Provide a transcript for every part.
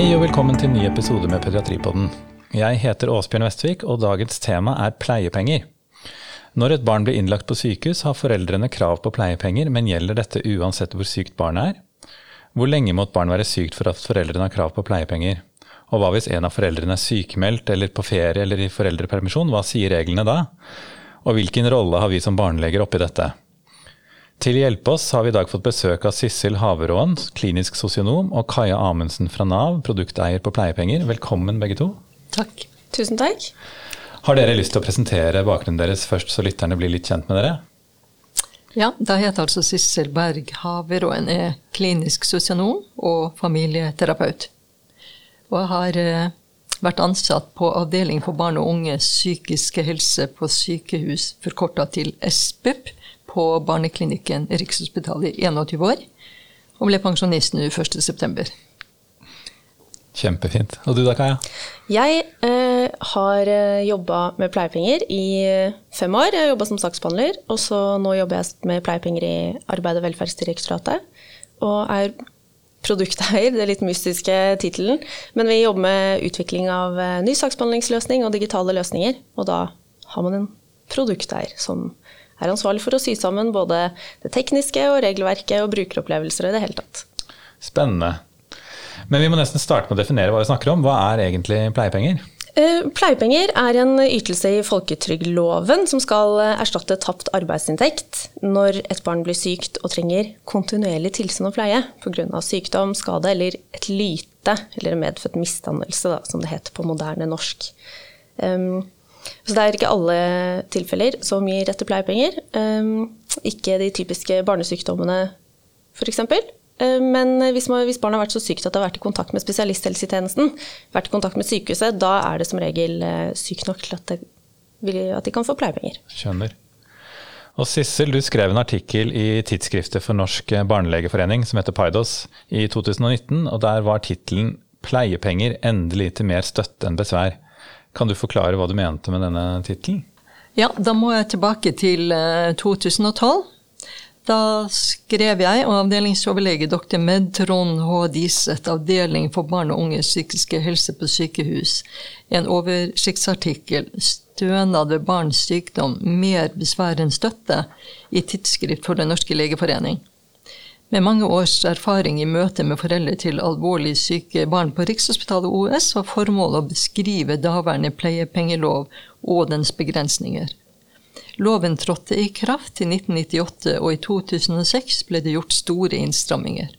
Hei og velkommen til en ny episode med Pediatripodden. Jeg heter Åsbjørn Vestvik, og dagens tema er pleiepenger. Når et barn blir innlagt på sykehus, har foreldrene krav på pleiepenger, men gjelder dette uansett hvor sykt barnet er? Hvor lenge må et barn være sykt for at foreldrene har krav på pleiepenger? Og hva hvis en av foreldrene er sykemeldt eller på ferie eller i foreldrepermisjon, hva sier reglene da? Og hvilken rolle har vi som barneleger oppi dette? Til å hjelpe oss har vi i dag fått besøk av Sissel Haveråen, klinisk sosionom, og Kaja Amundsen fra Nav, produkteier på pleiepenger. Velkommen begge to. Takk. Tusen takk. Har dere lyst til å presentere bakgrunnen deres først, så lytterne blir litt kjent med dere? Ja, da heter altså Sissel Berg Haveråen, er klinisk sosionom og familieterapeut. Og jeg har eh, vært ansatt på avdeling for barn og unges psykiske helse på sykehus, forkorta til SBUP, på barneklinikken Rikshospitalet i 21 år. Og ble pensjonist nå 1.9. Kjempefint. Og du da, Kaja? Jeg eh, har eh, jobba med pleiepenger i eh, fem år. Jeg har jobba som saksbehandler, og så nå jobber jeg med pleiepenger i Arbeid- og velferdsdirektoratet. Og er produkteier, det er litt mystiske tittelen. Men vi jobber med utvikling av eh, ny saksbehandlingsløsning og digitale løsninger. Og da har man en produkteier som er ansvarlig for å sy sammen både det tekniske og regelverket og brukeropplevelser i det hele tatt. Spennende. Men vi må nesten starte med å definere hva vi snakker om. Hva er egentlig pleiepenger? Eh, pleiepenger er en ytelse i folketrygdloven som skal erstatte tapt arbeidsinntekt når et barn blir sykt og trenger kontinuerlig tilsyn og pleie pga. sykdom, skade eller et lyte, eller en medfødt misdannelse, da, som det heter på moderne norsk. Um, så det er ikke alle tilfeller som gir rett til pleiepenger. Ehm, ikke de typiske barnesykdommene, f.eks. Ehm, men hvis, man, hvis barnet har vært så sykt at det har vært i kontakt med spesialisthelsetjenesten, vært i kontakt med sykehuset, da er det som regel eh, sykt nok til at, at de kan få pleiepenger. Skjønner. Og Sissel, du skrev en artikkel i tidsskriftet for Norsk barnelegeforening som heter Paidos i 2019, og der var tittelen 'Pleiepenger endelig til mer støtte enn besvær'. Kan du forklare hva du mente med denne tittelen? Ja, da må jeg tilbake til 2012. Eh, da skrev jeg og avdelingsoverlege dr. Med Trond H. Diseth, avdeling for barn og unges psykiske helse på sykehus, en oversiktsartikkel 'Stønad ved barns sykdom mer besvær enn støtte' i Tidsskrift for Den norske legeforening. Med mange års erfaring i møte med foreldre til alvorlig syke barn på Rikshospitalet OS var formålet å beskrive daværende pleiepengelov og dens begrensninger. Loven trådte i kraft i 1998, og i 2006 ble det gjort store innstramminger.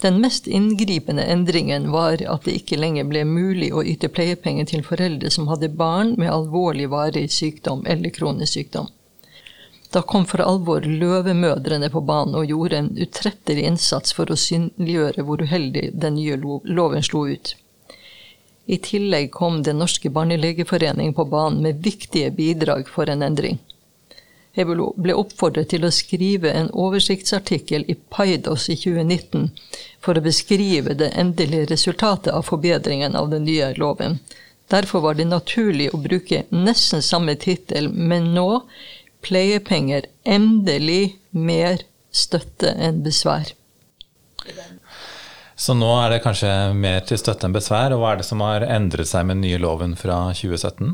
Den mest inngripende endringen var at det ikke lenger ble mulig å yte pleiepenger til foreldre som hadde barn med alvorlig varig sykdom eller kronisk sykdom. Da kom for alvor løvemødrene på banen og gjorde en utrettelig innsats for å synliggjøre hvor uheldig den nye loven slo ut. I tillegg kom Den norske barnelegeforening på banen med viktige bidrag for en endring. Jeg ble oppfordret til å skrive en oversiktsartikkel i Paidos i 2019 for å beskrive det endelige resultatet av forbedringen av den nye loven. Derfor var det naturlig å bruke nesten samme tittel, men nå pleiepenger endelig mer støtte enn besvær. Så nå er det kanskje mer til støtte enn besvær. Og hva er det som har endret seg med den nye loven fra 2017?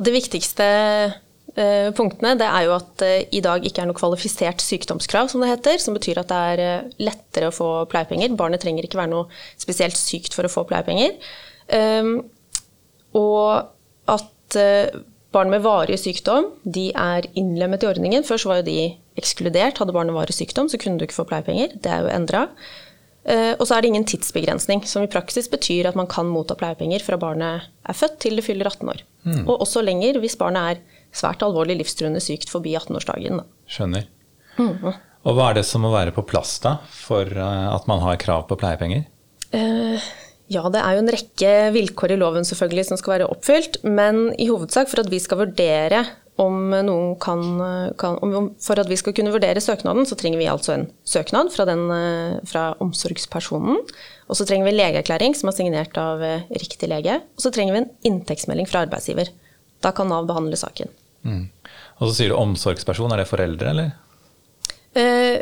De viktigste eh, punktene det er jo at det eh, i dag ikke er noe kvalifisert sykdomskrav, som det heter. Som betyr at det er eh, lettere å få pleiepenger. Barnet trenger ikke være noe spesielt sykt for å få pleiepenger. Um, og at Barn med varig sykdom de er innlemmet i ordningen. Først var jo de ekskludert. Hadde barnet varig sykdom, så kunne du ikke få pleiepenger. Det er jo endra. Eh, og så er det ingen tidsbegrensning, som i praksis betyr at man kan motta pleiepenger fra barnet er født til det fyller 18 år. Mm. Og også lenger hvis barnet er svært alvorlig livstruende sykt forbi 18-årsdagen. Skjønner. Mm. Og hva er det som må være på plass da, for eh, at man har krav på pleiepenger? Uh, ja, det er jo en rekke vilkår i loven selvfølgelig som skal være oppfylt. Men i hovedsak for at vi skal vurdere om noen kan, kan For at vi skal kunne vurdere søknaden, så trenger vi altså en søknad fra, den, fra omsorgspersonen. Og så trenger vi legeerklæring som er signert av eh, riktig lege. Og så trenger vi en inntektsmelding fra arbeidsgiver. Da kan Nav behandle saken. Mm. Og så sier du omsorgsperson. Er det foreldre, eller? Eh,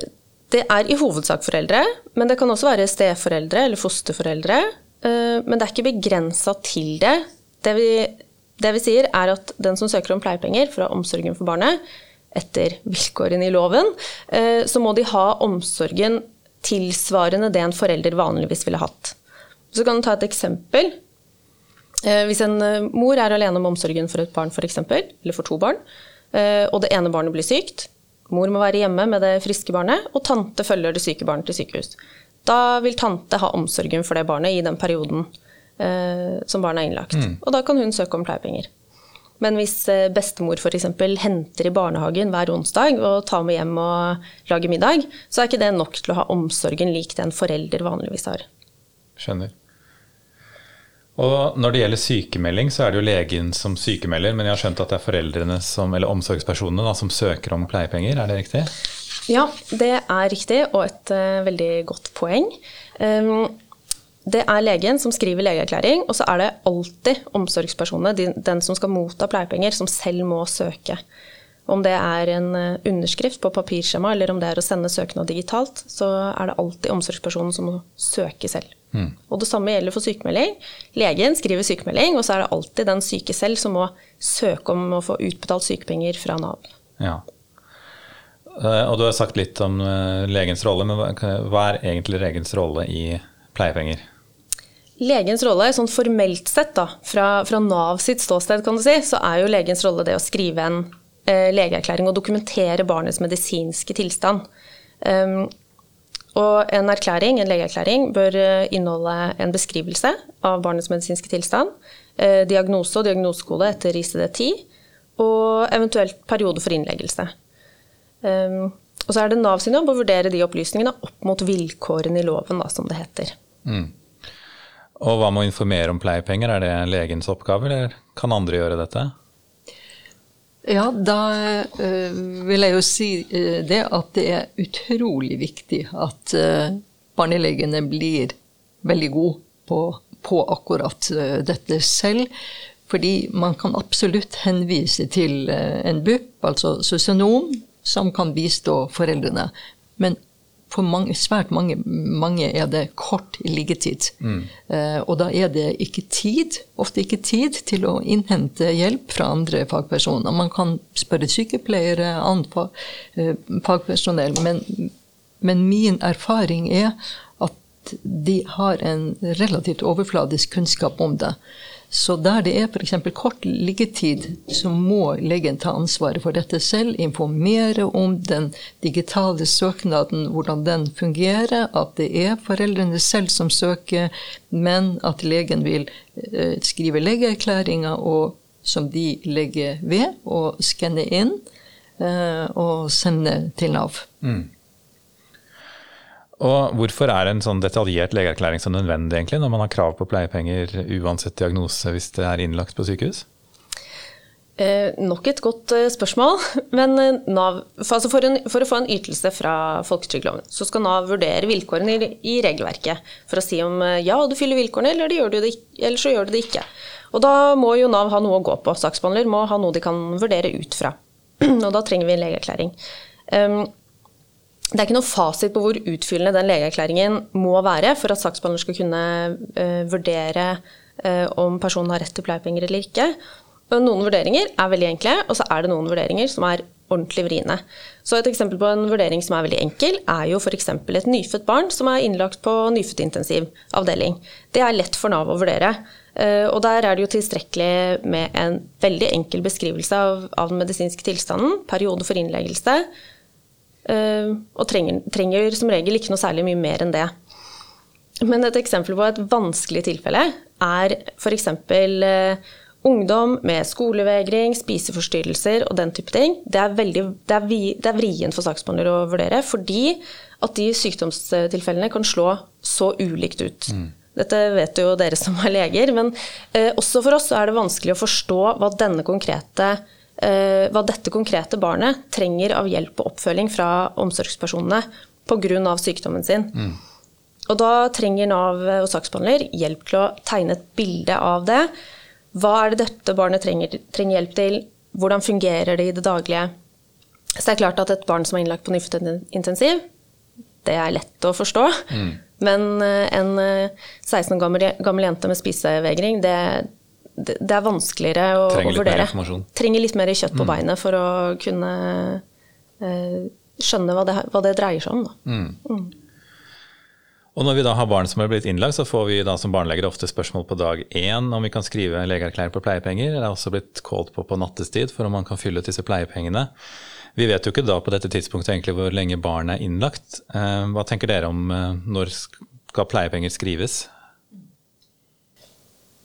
det er i hovedsak foreldre, men det kan også være steforeldre eller fosterforeldre eh, men det er ikke begrensa til det. Det vi, det vi sier, er at den som søker om pleiepenger fra omsorgen for barnet, etter vilkårene i loven, eh, så må de ha omsorgen tilsvarende det en forelder vanligvis ville hatt. Så kan du ta et eksempel. Eh, hvis en mor er alene om omsorgen for et barn, f.eks., eller for to barn, og det ene barnet blir sykt, mor må være hjemme med det friske barnet, og tante følger det syke barnet til sykehus. Da vil tante ha omsorgen for det barnet i den perioden eh, som barnet er innlagt. Mm. Og da kan hun søke om pleiepenger. Men hvis eh, bestemor f.eks. henter i barnehagen hver onsdag og tar med hjem og lager middag, så er ikke det nok til å ha omsorgen lik den en forelder vanligvis har. Skjønner. Og når det gjelder sykemelding, så er det jo legen som sykemelder, men jeg har skjønt at det er foreldrene som, eller omsorgspersonene da, som søker om pleiepenger, er det riktig? Ja, det er riktig, og et uh, veldig godt poeng. Um, det er legen som skriver legeerklæring, og så er det alltid omsorgspersonene, den som skal motta pleiepenger, som selv må søke. Om det er en eh, underskrift på papirskjema, eller om det er å sende søknad digitalt, så er det alltid omsorgspersonen som må søke selv. Mm. Og det samme gjelder for sykemelding. Legen skriver sykemelding, og så er det alltid den syke selv som må søke om å få utbetalt sykepenger fra Nav. Ja. Eh, og du har sagt litt om eh, legens rolle, men hva er egentlig legens rolle i pleiepenger? Legens rolle, sånn formelt sett, da, fra, fra Nav sitt ståsted, kan du si, så er jo legens rolle det å skrive en eh, legeerklæring og dokumentere barnets medisinske tilstand. Um, og en erklæring, en legeerklæring bør eh, inneholde en beskrivelse av barnets medisinske tilstand, eh, diagnose og diagnosekode etter ICD-10, og eventuelt periode for innleggelse. Um, og så er det Nav sin jobb å vurdere de opplysningene opp mot vilkårene i loven, da, som det heter. Mm. Og hva med å informere om pleiepenger, er det legens oppgave, eller kan andre gjøre dette? Ja, da uh, vil jeg jo si uh, det at det er utrolig viktig at uh, barnelegene blir veldig gode på, på akkurat dette selv. Fordi man kan absolutt henvise til en BUP, altså sosionom, som kan bistå foreldrene. Men for mange, svært mange, mange, er det kort liggetid. Mm. Eh, og da er det ikke tid, ofte ikke tid, til å innhente hjelp fra andre fagpersoner. Man kan spørre sykepleiere, annet eh, fagpersonell, men, men, min erfaring er at de har en relativt overfladisk kunnskap om det. Så der det er f.eks. kort liggetid, så må legen ta ansvaret for dette selv. Informere om den digitale søknaden, hvordan den fungerer. At det er foreldrene selv som søker, men at legen vil eh, skrive legeerklæringer som de legger ved, og skanne inn eh, og sende til Nav. Mm. Og hvorfor er en sånn detaljert legeerklæring så nødvendig egentlig, når man har krav på pleiepenger uansett diagnose hvis det er innlagt på sykehus? Eh, nok et godt eh, spørsmål. Men eh, NAV, for, altså for, en, for, å få en ytelse fra folketrygdloven, så skal Nav vurdere vilkårene i, i, regelverket for å si om eh, ja, du fyller vilkårene, eller, gjør det, eller, så gjør du det ikke. Og da må jo Nav ha noe å gå på. Saksbehandler må ha noe de kan vurdere ut fra. Og da trenger vi en legeerklæring. Um, det er ikke noe fasit på hvor utfyllende den legeerklæringen må være for at saksbehandler skal kunne uh, vurdere uh, om personen har rett til pleiepenger eller ikke. Noen vurderinger er veldig enkle, og så er det noen vurderinger som er ordentlig vriene. Så Et eksempel på en vurdering som er veldig enkel, er jo f.eks. et nyfødt barn som er innlagt på nyfødtintensiv avdeling. Det er lett for Nav å vurdere. Uh, og der er det jo tilstrekkelig med en veldig enkel beskrivelse av, av den medisinske tilstanden, periode for innleggelse, Eh, og trenger, trenger, som regel ikke noe særlig mye mer enn det. Men et eksempel på et vanskelig tilfelle er f.eks. Uh, ungdom med skolevegring, spiseforstyrrelser og den type ting. Det er, veldig, det er, vi, det er vrient for saksbehandler å vurdere, fordi at de sykdomstilfellene kan slå så ulikt ut. Mm. Dette vet jo dere som er leger, men eh, også for oss er det vanskelig å forstå hva denne konkrete Eh, hva dette konkrete barnet trenger av hjelp og oppfølging fra omsorgspersonene pga. sykdommen sin. Mm. Og da trenger Nav og saksbehandler hjelp til å tegne et bilde av det. Hva er det dette barnet trenger, trenger hjelp til? Hvordan fungerer det i det daglige? Så det er klart at et barn som er innlagt på nyfødtintensiv, det er lett å forstå. Mm. Men en 16 år gammel, gammel jente med spisevegring, det, det, er vanskeligere å, Trenger å vurdere. Trenger litt mer kjøtt på beinet for å kunne eh, skjønne hva det, hva det dreier seg om. Da. Og når vi da har barn som er blitt innlagt, så får vi da som barneleger ofte spørsmål på dag én om vi kan skrive legeerklæring på pleiepenger. Det er også blitt kalt på på nattestid for om man kan fylle ut disse pleiepengene. Vi vet jo ikke da på dette tidspunktet egentlig hvor lenge barnet er innlagt. Eh, Hva tenker dere om eh, når skal pleiepenger skrives?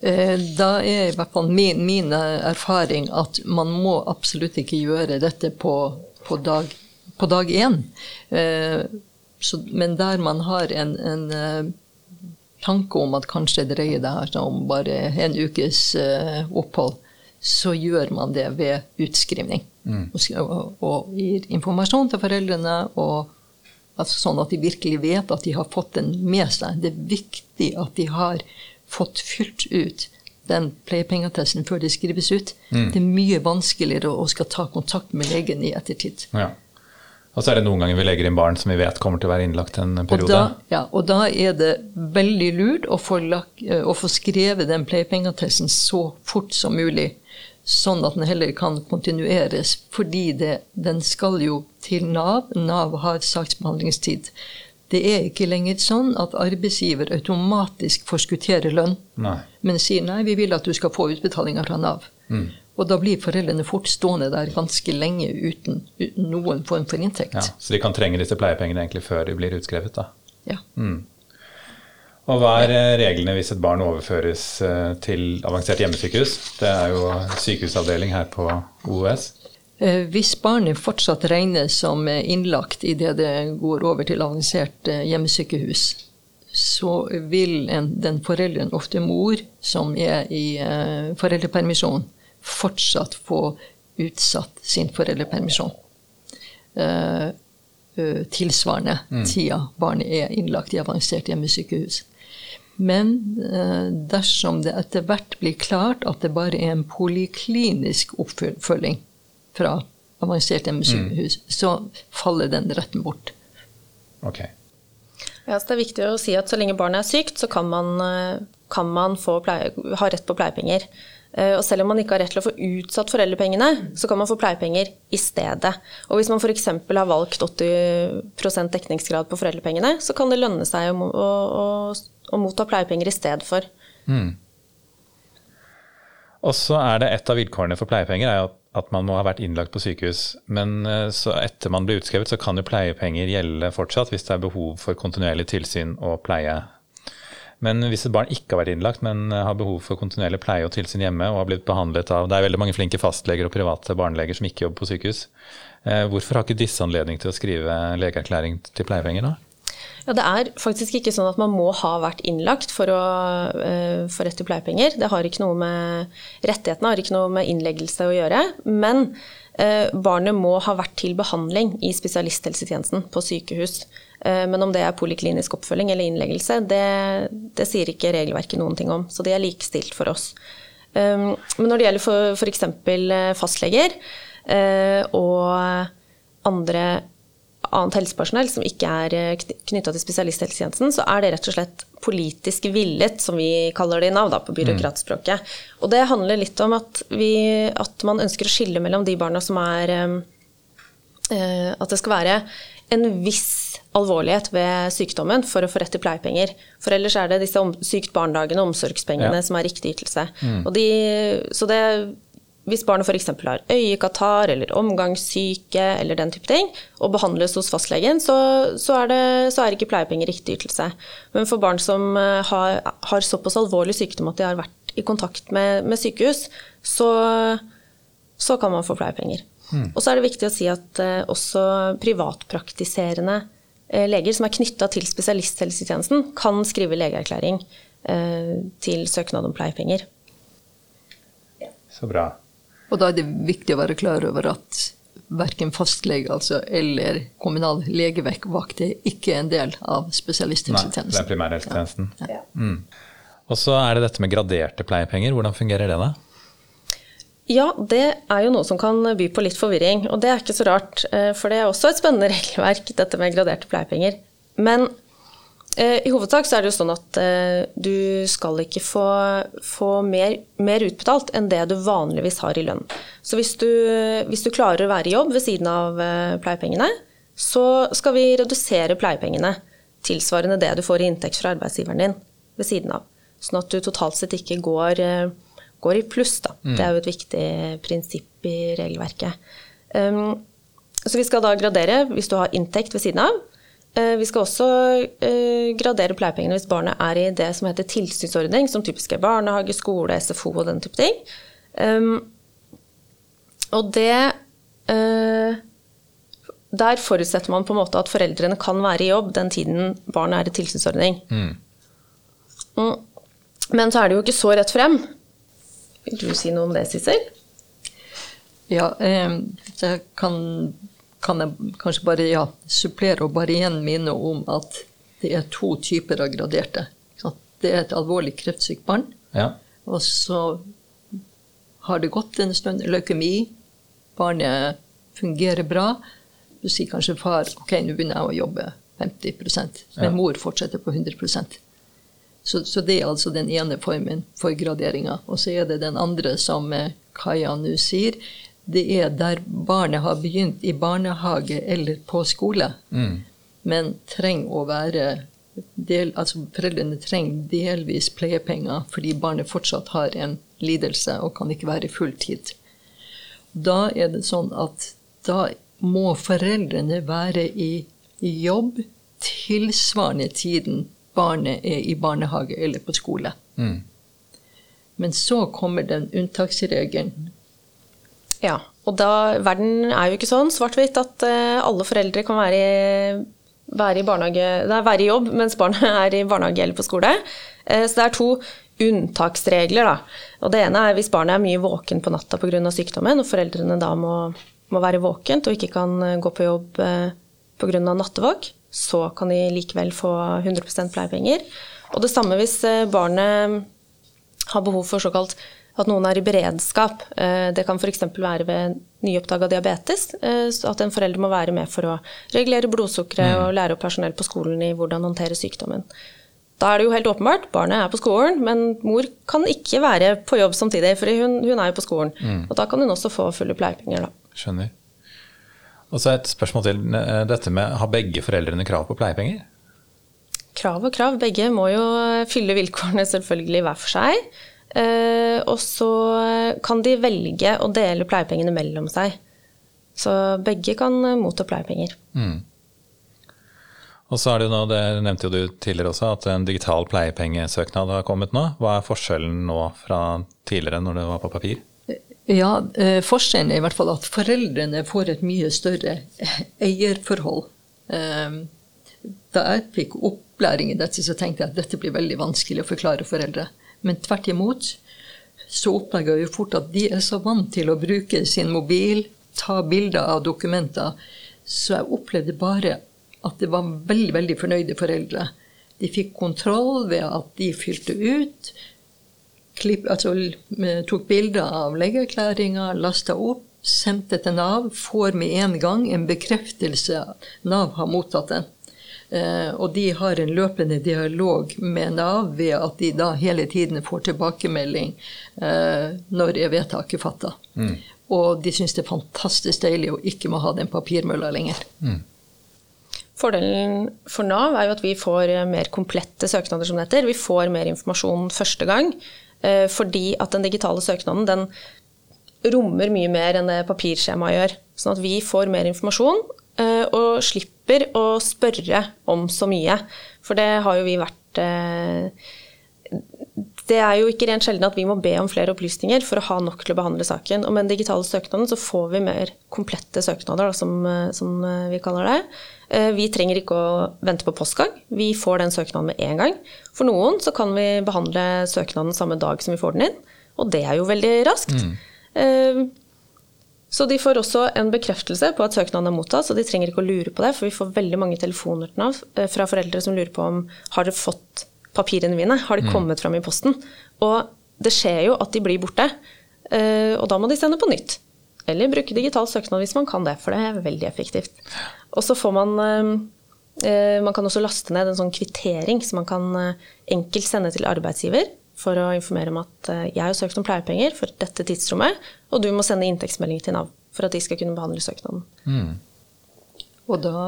Eh, Da er i hvert fall min, min erfaring at man må absolutt ikke gjøre dette på, på, dag, på dag én. Eh, så, men der man har en, en eh, tanke om at kanskje det dreier det her om bare en ukes opphold, så gjør man det ved utskrivning. Og, og, og gir informasjon til foreldrene, og, altså sånn at de virkelig vet at de har fått den med seg. Det er viktig at de har fått fylt ut den pleiepengeattesten før det skrives ut. Det er mye vanskeligere å skal ta kontakt med legen i ettertid. Ja. Og så er det noen ganger vi legger inn barn som vi vet kommer til å være innlagt en Og periode. da, ja, og da er det veldig lurt å få, lagt, eh, å få skrevet den pleiepengeattesten så fort som mulig, sånn at den heller kan kontinueres. Fordi det, den skal jo til Nav. Nav har saksbehandlingstid. Det er ikke lenger sånn at arbeidsgiver automatisk forskutterer lønn, Nei. men sier nei, vi vil at du skal få utbetalinger fra Nav. Og da blir foreldrene fort stående der ganske lenge uten, uten noen form for inntekt. Ja, så de kan trenge disse pleiepengene egentlig før de blir utskrevet. da. Ja. Og hva er eh, reglene hvis et barn overføres eh, til avansert hjemmesykehus? Det er jo sykehusavdeling her på OUS. Eh, Hvis barnet fortsatt regnes som eh, innlagt idet det går over til avansert eh, hjemmesykehus, så vil en, den forelderen, ofte mor, som er i foreldrepermisjon, fortsatt få utsatt sin foreldrepermisjon. Tilsvarende tida barnet er innlagt i avansert hjemmesykehus. Men dersom det etter hvert blir klart at det bare er en poliklinisk oppfølging fra avansert hjemmesykehus, så faller den retten bort. Ok. Ja, så det er viktig å si at så lenge barnet er sykt, så kan man, eh, kan man få pleie, ha rett på pleiepenger. Eh, Og selv om man ikke har rett til å få utsatt foreldrepengene, så kan man få pleiepenger i stedet. Og hvis man f.eks. har valgt 80% dekningsgrad på foreldrepengene, så kan det lønne seg å, å, å, å motta pleiepenger i stedet for. Og så er det et av vilkårene for pleiepenger er at, at man må ha vært innlagt på sykehus. Men eh, så etter man blir utskrevet, så kan jo pleiepenger gjelde fortsatt hvis det er behov for kontinuerlig tilsyn og pleie. Men hvis et barn ikke har vært innlagt, men eh, har behov for kontinuerlig pleie og tilsyn hjemme, og har blitt behandlet av Det er veldig mange flinke fastleger og private barneleger som ikke jobber på sykehus. Eh, Hvorfor har ikke disse anledning til å skrive legeerklæring til pleiepenger, da? Ja, Det er faktisk ikke sånn at man må ha vært innlagt for å uh, få rett til pleiepenger. Det har ikke noe med Rettighetene har ikke noe med innleggelse å gjøre. Men uh, barnet må ha vært til behandling i spesialisthelsetjenesten på sykehus. Uh, men om det er poliklinisk oppfølging eller innleggelse, det, det sier ikke regelverket noen ting om. Så det er likestilt for oss. Um, men når det gjelder f.eks. fastleger eh, og andre annet helsepersonell som ikke er knytta til spesialisthelsetjenesten, så er det rett og slett politisk villet, som vi kaller det i Nav, da, på byråkratspråket. Og det handler litt om at, vi, at man ønsker å skille mellom de barna som er eh, At det skal være en viss alvorlighet ved sykdommen for å få rett til pleiepenger. For ellers er det disse sykt barndagene og omsorgspengene Ja. som er riktig ytelse. Og de, så det hvis barnet f.eks. har øyekatarr eller omgangssyke eller den type ting, og behandles hos fastlegen, så, så, er, det, så er ikke pleiepenger riktig ytelse. Men for barn som eh, har, har såpass alvorlig sykdom at de har vært i kontakt med, med sykehus, så, så kan man få pleiepenger. Og så er det viktig å si at eh, også privatpraktiserende eh, leger som er knytta til spesialisthelsetjenesten, kan skrive legeerklæring eh, til søknad om pleiepenger. Så bra. Og da er det viktig å være klar over at verken fastlege altså, eller kommunal legevakt er ikke en del av Nei, det er primærhelsetjenesten. Mm. Og så er det dette med graderte pleiepenger. Hvordan fungerer det da? Ja, det er jo noe som kan by på litt forvirring. Og det er ikke så rart, eh, for det er også et spennende regelverk, dette med graderte pleiepenger. Men I hovedsak så er det jo sånn at eh, du skal ikke få, få mer, mer, utbetalt enn det du vanligvis har i lønn. Så hvis du, hvis du klarer å være i jobb ved siden av eh, pleiepengene, så skal vi redusere pleiepengene tilsvarende det du får i inntekt fra arbeidsgiveren din ved siden av. Sånn at du totalt sett ikke går, går i pluss. Da. Mm. Det er jo et viktig prinsipp i regelverket. Um, så vi skal da gradere hvis du har inntekt ved siden av Eh, vi skal også eh, gradere pleiepengene hvis barnet er i det som heter tilsynsordning, som typisk er barnehage, skole, SFO og den type ting. Ehm, og det eh, Der forutsetter man på en måte at foreldrene kan være i jobb den tiden barnet er i tilsynsordning. Mm. mm. Men så er det jo ikke så rett frem. Vil du si noe om det, Sissel? Ja, jeg kan kan jeg kanskje bare ja, supplere og bare igjen minne om at det er to typer av graderte. Det er et alvorlig kreftsykt barn, ja. og så har det gått en stund leukemi. Barnet fungerer bra. Du sier kanskje far ok, nå begynner jeg å jobbe 50 men mor fortsetter på 100% så, så, det er altså den ene formen for graderinga. Og så er det den andre, som Kaja nå sier, det er der barnet har begynt i barnehage eller på skole, mm. men trenger å være del, altså Foreldrene trenger delvis pleiepenger fordi barnet fortsatt har en lidelse og kan ikke være fulltid. Da er det sånn at da må foreldrene være i jobb tilsvarende tiden barnet er i barnehage eller på skole. Mm. Men så kommer den unntaksregelen ja, og da, verden er jo ikke sånn svart-hvitt at uh, alle foreldre kan være i, være i, nei, være i jobb mens barnet er i barnehage eller på skole. Uh, så det er to unntaksregler. Da. Og det ene er hvis barnet er mye våken på natta pga. sykdommen, og foreldrene da må, må, være våkent og ikke kan eh, gå på jobb uh, pga. nattevåk, så kan de likevel få 100% pleiepenger. Og det samme hvis barnet har behov for såkalt at noen er i beredskap. Eh, det kan f.eks. være ved nyoppdaga diabetes. Eh, at en forelder må være med for å regulere blodsukkeret mm. og lære opp personell på skolen i hvordan håndtere sykdommen. Da er det jo helt åpenbart, barnet er på skolen, men mor kan ikke være på jobb samtidig, for hun, hun er jo på skolen. Mm. Og da kan hun også få fulle pleiepenger, da. Skjønner. Og så et spørsmål til eh, dette med Har begge foreldrene krav på pleiepenger? Krav og krav. Begge må jo fylle vilkårene selvfølgelig hver for seg. Eh, og så kan de velge å dele pleiepengene mellom seg. Så begge kan motta pleiepenger. Mm. Og så er det jo nå, det nevnte jo du tidligere også, at en digital pleiepengesøknad har kommet nå. Hva er forskjellen nå fra tidligere, når det var på papir? Ja, eh, Forskjellen er i hvert fall at foreldrene får et mye større eierforhold. Eh, da jeg fikk opplæring i dette, så tenkte jeg at dette blir veldig vanskelig å forklare foreldre. Men tvert imot så oppdaga vi fort at de er så vant til å bruke sin mobil, ta bilder av dokumenter. Så jeg opplevde bare at det var veldig, veldig fornøyde foreldre. De fikk kontroll ved at de fylte ut, klipp, altså, tok bilder av legeerklæringa, lasta opp, sendte til Nav, får med en gang en bekreftelse. Nav har mottatt den. Eh, og de har en løpende dialog med Nav ved at de da hele tiden får tilbakemelding eh, når er vedtaket fatta. Mm. Og de syns det er fantastisk deilig å ikke må ha den papirmølla lenger. Mm. Fordelen for Nav er jo at vi får mer komplette søknader, som det heter. Vi får mer informasjon første gang. Eh, fordi at den digitale søknaden den rommer mye mer enn det papirskjemaet gjør. Sånn at vi får mer informasjon og slipper slipper å spørre om så mye. For det har jo vi vært eh, Det er jo ikke rent sjelden at vi må be om flere opplysninger for å ha nok til å behandle saken. Og med den digitale søknaden så får vi mer komplette søknader, som, eh, som eh, vi kaller det. Vi trenger ikke å vente på postgang. Vi får den søknaden med en gang. For noen så kan vi behandle søknaden samme dag som vi får den inn, og det er jo veldig raskt. Mm. Så de får også en bekreftelse på at søknaden er mottatt, så de trenger ikke å lure på det, for vi får veldig mange telefoner eh, fra foreldre som lurer på om har dere fått papirene mine, har de mm. kommet fram i posten? Og det skjer jo at de blir borte, eh, og da må de sende på nytt. Eller bruke digital søknad hvis man kan det, for det er veldig effektivt. Og så får man eh, man kan også laste ned en sånn kvittering som man kan enkelt sende til arbeidsgiver for å informere om at eh, jeg har søkt om pleiepenger for dette tidsrommet, og du må sende inntektsmelding til Nav for at de skal kunne behandle søknaden. Mm. Og da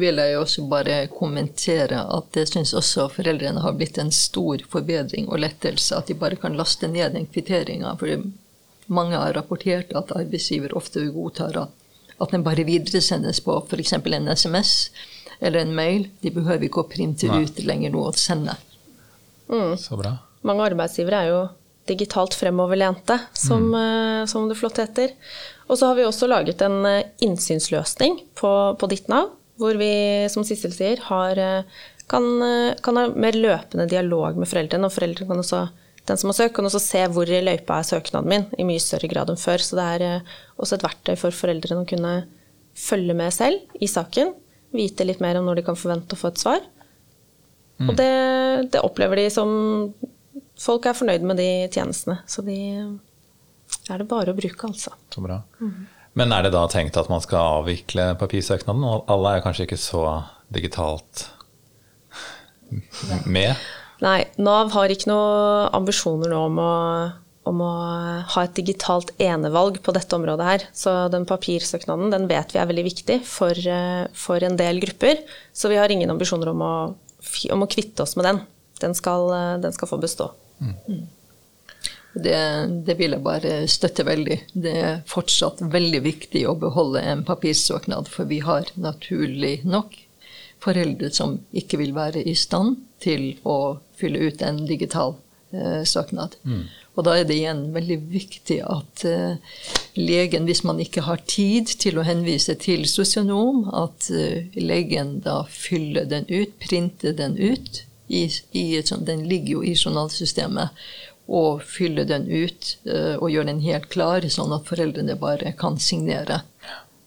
vil jeg også bare kommentere at jeg syns også foreldrene har blitt en stor forbedring og lettelse. At de bare kan laste ned den kvitteringa. For mange har rapportert at arbeidsgiver ofte godtar at, at den bare videresendes på f.eks. en SMS eller en mail. De behøver ikke å printe Nei. ut lenger noe å sende. Mm. Så bra. Mange arbeidsgivere er jo digitalt fremoverlente, som, mm. Eh, som det flott heter. Og så har vi også laget en eh, innsynsløsning på, på ditt Nav, hvor vi, som Sissel sier, har, eh, kan, kan, ha mer løpende dialog med foreldrene. Og foreldrene kan også, den som har søkt, kan også se hvor i løypa er søknaden min, i mye større grad enn før. Så det er også et verktøy for foreldrene å kunne følge med selv i saken. Vite litt mer om når de kan forvente å få et svar. Mm. Og det, det opplever de som Folk er fornøyd med de tjenestene. Så de er det bare å bruke, altså. Så bra. Mm. Men er det da tenkt at man skal avvikle papirsøknaden? Og alle er kanskje ikke så digitalt med? Nei, Nav har ikke noen ambisjoner nå om å, om å ha et digitalt enevalg på dette området her. Så den papirsøknaden den vet vi er veldig viktig for, for en del grupper. Så vi har ingen ambisjoner om å, om å kvitte oss med den. Den skal, den skal få bestå. Mm. mm. Det, det, vil jeg bare støtte veldig. Det er fortsatt veldig viktig å beholde en papirsøknad, for vi har naturlig nok foreldre som ikke vil være i stand til å fylle ut en digital eh, søknad. Mm. Og da er det igjen veldig viktig at eh, legen, hvis man ikke har tid til å henvise til sosionom, at eh, legen da fyller den ut, printer den ut. I, i, den ligger jo i journalsystemet og fyller den ut uh, og gjør den helt klar, sånn at foreldrene bare kan signere.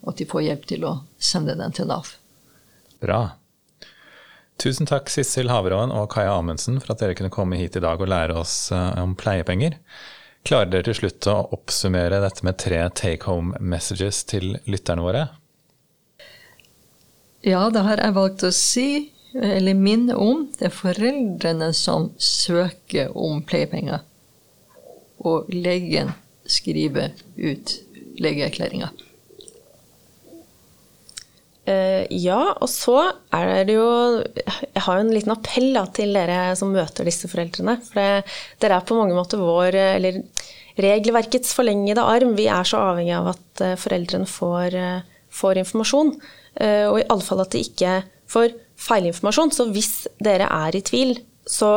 Og at de får hjelp til å sende den til Nav. Bra. Tusen takk Sissel Haveråen og Kaja Amundsen for at dere kunne komme hit i dag og lære oss uh, om pleiepenger. Klarer dere til slutt å oppsummere dette med tre take home messages til lytterne våre? Ja, det har jeg valgt å si eller minne om, det er foreldrene som søker om pleiepenger. Og legen skriver ut legeerklæringa. Uh, ja, og så er det jo Jeg har jo en liten appell da, til dere som møter disse foreldrene. For det, dere er på mange måter vår Eller regelverkets forlengede arm. Vi er så avhengig av at uh, foreldrene får, uh, får informasjon. og i alle fall at de ikke får feilinformasjon. Så hvis dere er i tvil, så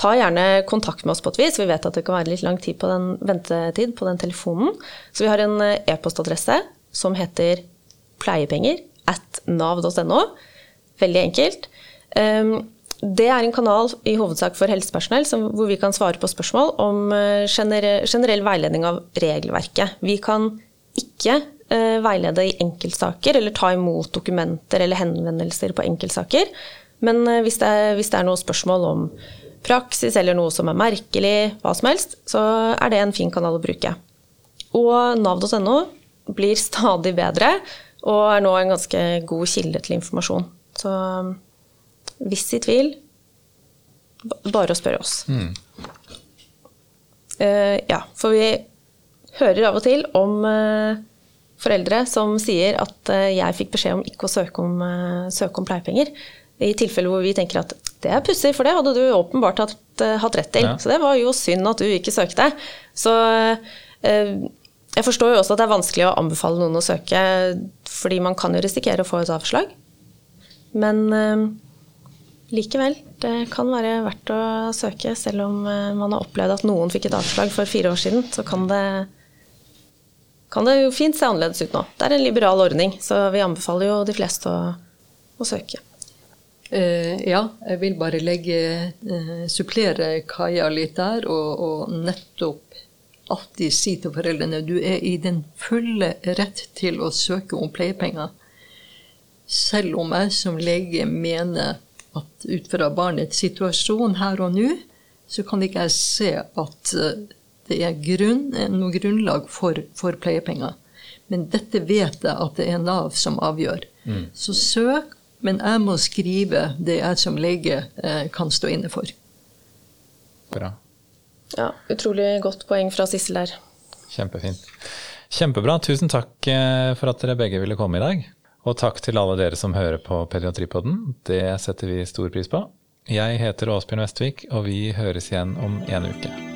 ta gjerne kontakt med oss på et vis. Vi vet at det kan være litt lang tid på den ventetid på den telefonen. Så vi har en eh, e-postadresse som heter pleiepenger at nav.no. Veldig enkelt. Ehm, det er en kanal i hovedsak for helsepersonell hvor vi kan svare på spørsmål om eh, generell veiledning av regelverket. Vi kan ikke Eh, veilede i enkeltsaker eller ta imot dokumenter eller henvendelser på enkeltsaker. Men eh, hvis det, er, hvis det er noe spørsmål om praksis eller noe som er merkelig, hva som helst, så er det en fin kanal å bruke. Og nav.no blir stadig bedre og er nå en ganske god kilde til informasjon. Så hvis i tvil, bare å spørre oss. Mm. Uh, ja, for vi hører av og til om uh, foreldre som sier at uh, jeg fikk beskjed om ikke å søke om, søke om pleiepenger. I tilfeller hvor vi tenker at det er pussig, for det hadde du åpenbart hatt, hatt rett til. Ja. Så det var jo synd at du ikke søkte. Så jeg forstår jo også at det er vanskelig å anbefale noen å søke, fordi man kan jo risikere å få et avslag. Men likevel, det kan være verdt å søke, selv om man har opplevd at noen fikk et avslag for fire år siden. Så kan det kan det jo fint se annerledes ut nå. Det er en liberal ordning, så vi anbefaler jo de fleste å, å søke. Uh, ja, jeg vil bare legge, uh, supplere Kaja litt der, og, og, nettopp alltid si til foreldrene du er i den fulle rett til å søke om pleiepenger. Selv om jeg som lege mener at ut fra barnets situasjon her og nå, så kan ikke jeg se at uh, det er grunn, noe grunnlag for, for, pleiepenger. Men dette vet jeg at det er Nav som avgjør. Mm. Så søk Men jeg må skrive det jeg som lege eh, kan stå inne for. Bra. Ja, utrolig godt poeng fra Sissel der. Kjempefint. Kjempebra. Tusen takk eh, for at dere begge ville komme i dag. Og takk til alle dere som hører på Pediatripodden. Det setter vi stor pris på. Jeg heter Åsbjørn Vestvik, og vi høres igjen om en uke.